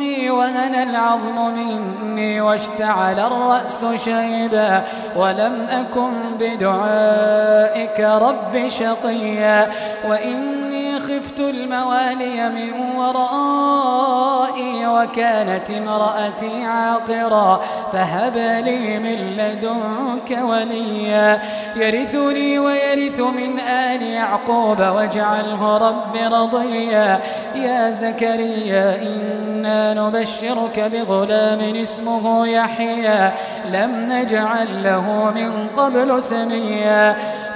إني وهن العظم مني واشتعل الرأس شيبا ولم أكن بدعائك رب شقيا وإني خفت الموالي من ورائي وكانت امرأتي عاقرا فهب لي من لدنك وليا. يرثني ويرث من آل يعقوب واجعله رب رضيا. يا زكريا إنا نبشرك بغلام اسمه يحيى. لم نجعل له من قبل سميا.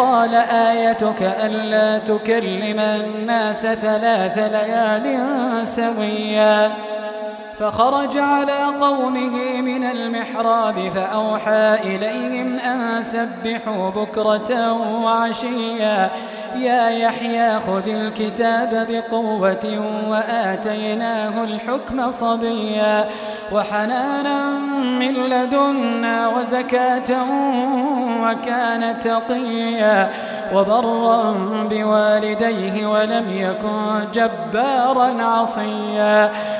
قال آيتك ألا تكلم الناس ثلاث ليال سويا. فخرج على قومه من المحراب فأوحى إليهم أن سبحوا بكرة وعشيا. يا يحيى خذ الكتاب بقوة وآتيناه الحكم صبيا. وحنانا من لدنا وزكاة وكان تقيا. وبرا بوالديه ولم يكن جبارا عصيا.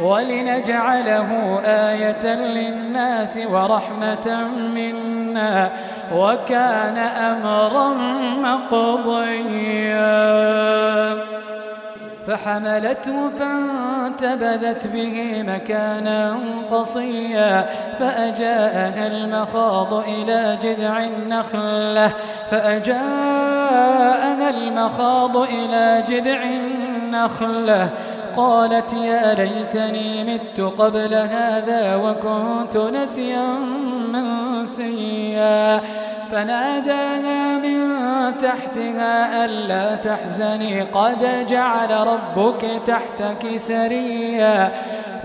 ولنجعله آية للناس ورحمة منا وكان أمرا مقضيا. فحملته فانتبذت به مكانا قصيا فأجاءها المخاض إلى جذع النخلة فأجاءها المخاض إلى جذع النخلة قالت يا ليتني مت قبل هذا وكنت نسيا منسيا. فناداها من تحتها ألا تحزني. قد جعل ربك تحتك سريا.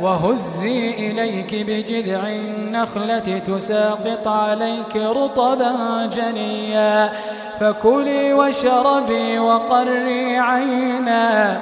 وهزي إليك بجذع النخلة تساقط عليك رطبا جنيا. فكلي واشربي وقري عينا.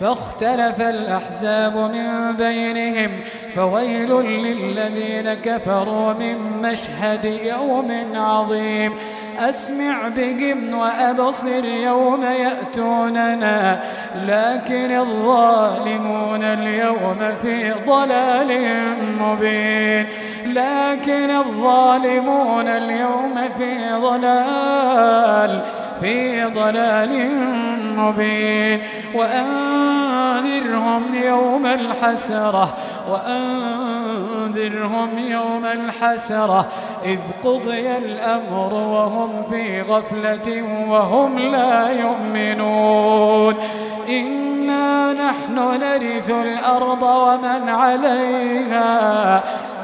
فاختلف الأحزاب من بينهم فويل للذين كفروا من مشهد يوم عظيم. أسمع بهم وأبصر يوم يأتوننا لكن الظالمون اليوم في ضلال مبين. لكن الظالمون اليوم في ضلال في ضلال مبين. وأنذرهم يوم الحسرة وأنذرهم يوم الحسرة إذ قضي الأمر وهم في غفلة وهم لا يؤمنون. إنا نحن نرث الأرض ومن عليها.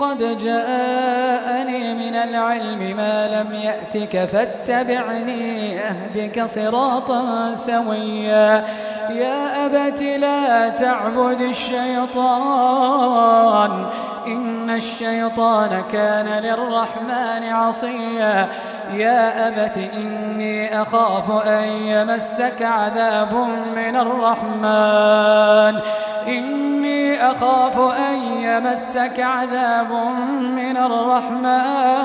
قد جاءني من العلم ما لم يأتك فاتبعني أهدك صراطا سويا. يا أبت لا تعبد الشيطان. إن الشيطان كان للرحمن عصيا. يا أبت إني أخاف أن يمسك عذاب من الرحمن. إني أخاف أن يمسك عذاب من الرحمن.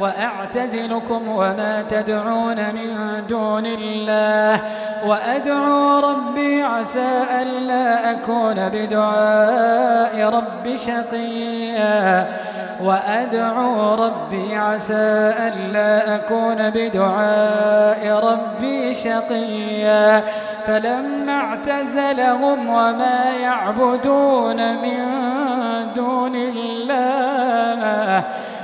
وأعتزلكم وما تدعون من دون الله وأدعو ربي عسى ألا أكون بدعاء ربي شقيا وأدعو ربي عسى ألا أكون بدعاء ربي شقيا فلما اعتزلهم وما يعبدون من دون الله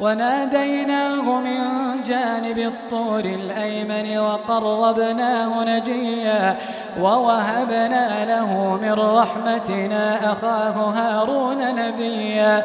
وناديناه من جانب الطور الأيمن وقربناه نجيا ووهبنا له من رحمتنا أخاه هارون نبيا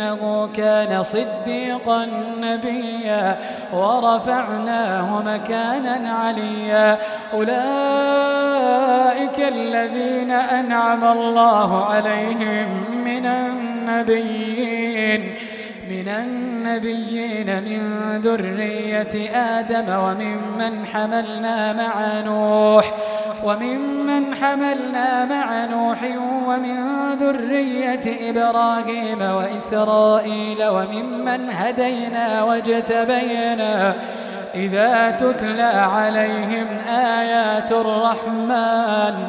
إنه كان صديقا نبيا ورفعناه مكانا عليا. أولئك الذين أنعم الله عليهم من النبيين. من النبيين من ذرية آدم وممن حملنا مع نوح وممن حملنا مع نوح ومن ذرية إبراهيم وإسرائيل وممن هدينا واجتبينا. إذا تتلى عليهم آيات الرحمن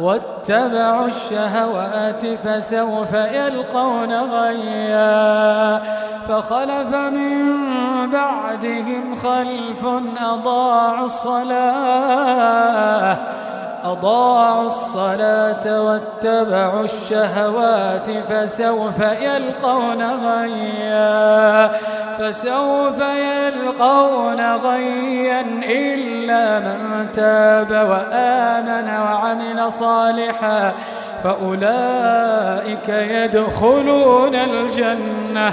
واتبعوا الشهوات فسوف يلقون غيا. فخلف من بعدهم خلف أضاعوا الصلاة. أضاعوا الصلاة واتبعوا الشهوات فسوف يلقون غيا فسوف يلقون غيا إلا من تاب وآمن وعمل صالحا فأولئك يدخلون الجنة.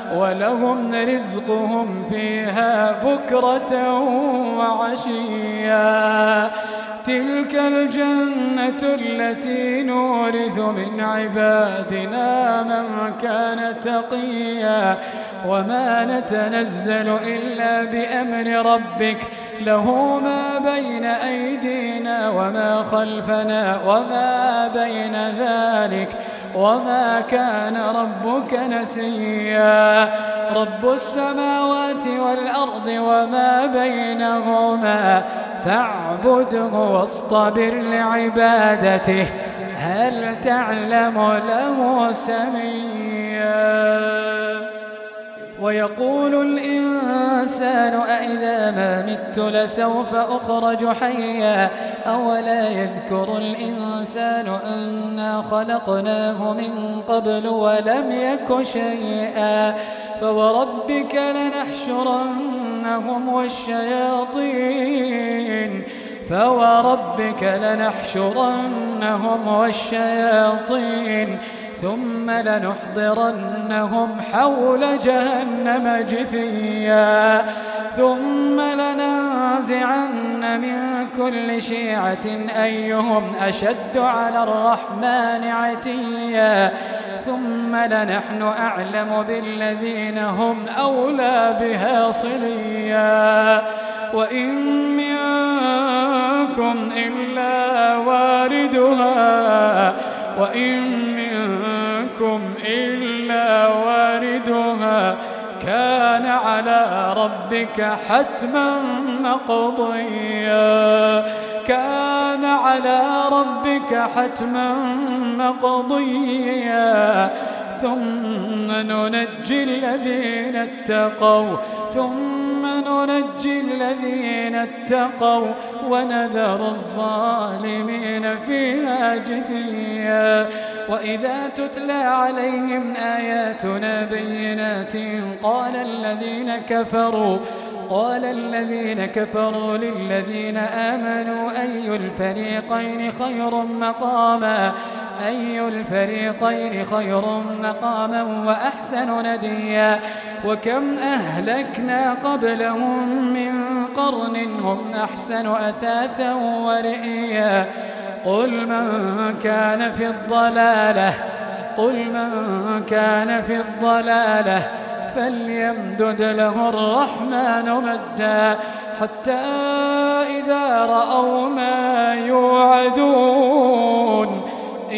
ولهم رزقهم فيها بكرة وعشيا. تلك الجنة التي نورث من عبادنا من كان تقيا. وما نتنزل إلا بأمر ربك. له ما بين أيدينا وما خلفنا وما بين ذلك. وما كان ربك نسيا. رب السماوات والأرض وما بينهما فاعبده واصطبر لعبادته. هل تعلم له سميا؟ ويقول الإنسان أئذا ما مت لسوف أخرج حيا أولا يذكر الإنسان أنا خلقناه من قبل ولم يك شيئا فوربك لنحشرنهم والشياطين فوربك لنحشرنهم والشياطين ثم لنحضرنهم حول جهنم جثيا. ثم لننزعن من كل شيعة أيهم أشد على الرحمن عتيا. ثم لنحن أعلم بالذين هم أولى بها صليا. وإن منكم إلا واردها. وإن منكم إلا واردها. كان على ربك حتما مقضيا. كان على ربك حتما مقضيا. ثم ننجي الذين اتقوا. ثم ننجي الذين اتقوا. ونذر الظالمين فيها جثيا. وإذا تتلى عليهم آياتنا بينات قال الذين كفروا قال الذين كفروا للذين آمنوا أي الفريقين خير مقاما؟ أي الفريقين خير مقاما وأحسن نديا؟ وكم أهلكنا قبلهم من قرن هم أحسن أثاثا ورئيا؟ قل من كان في الضلالة قل من كان في الضلالة فليمدد له الرحمن مدا حتى إذا رأوا ما يوعدون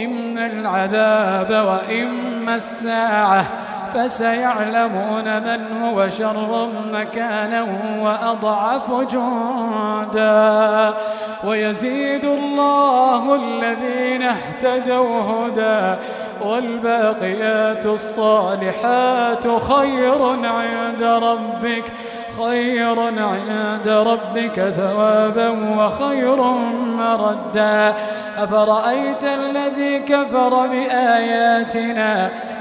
إما العذاب وإما الساعة فسيعلمون من هو شر مكانا وأضعف جندا. ويزيد الله الذين اهتدوا هدى والباقيات الصالحات خير عند ربك خير عند ربك ثوابا وخير مردا. أفرأيت الذي كفر بآياتنا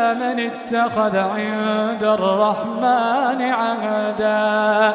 من اتخذ عند الرحمن عهدا.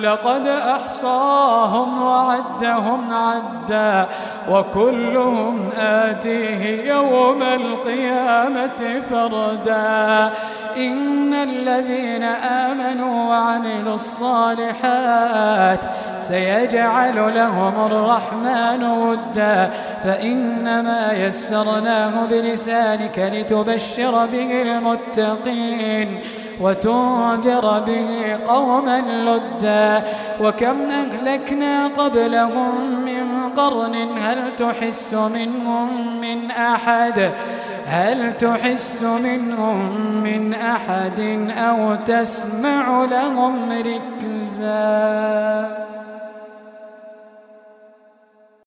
لقد أحصاهم وعدهم عدا وكلهم آتيه يوم القيامة فردا. إن الذين آمنوا وعملوا الصالحات سيجعل لهم الرحمن ودا. فإنما يسرناه بلسانك لتبشر به المتقين. وتنذر به قوما لدا وكم أهلكنا قبلهم من قرن هل تحس منهم من أحد؟ هل تحس منهم من أحد أو تسمع لهم ركزاً؟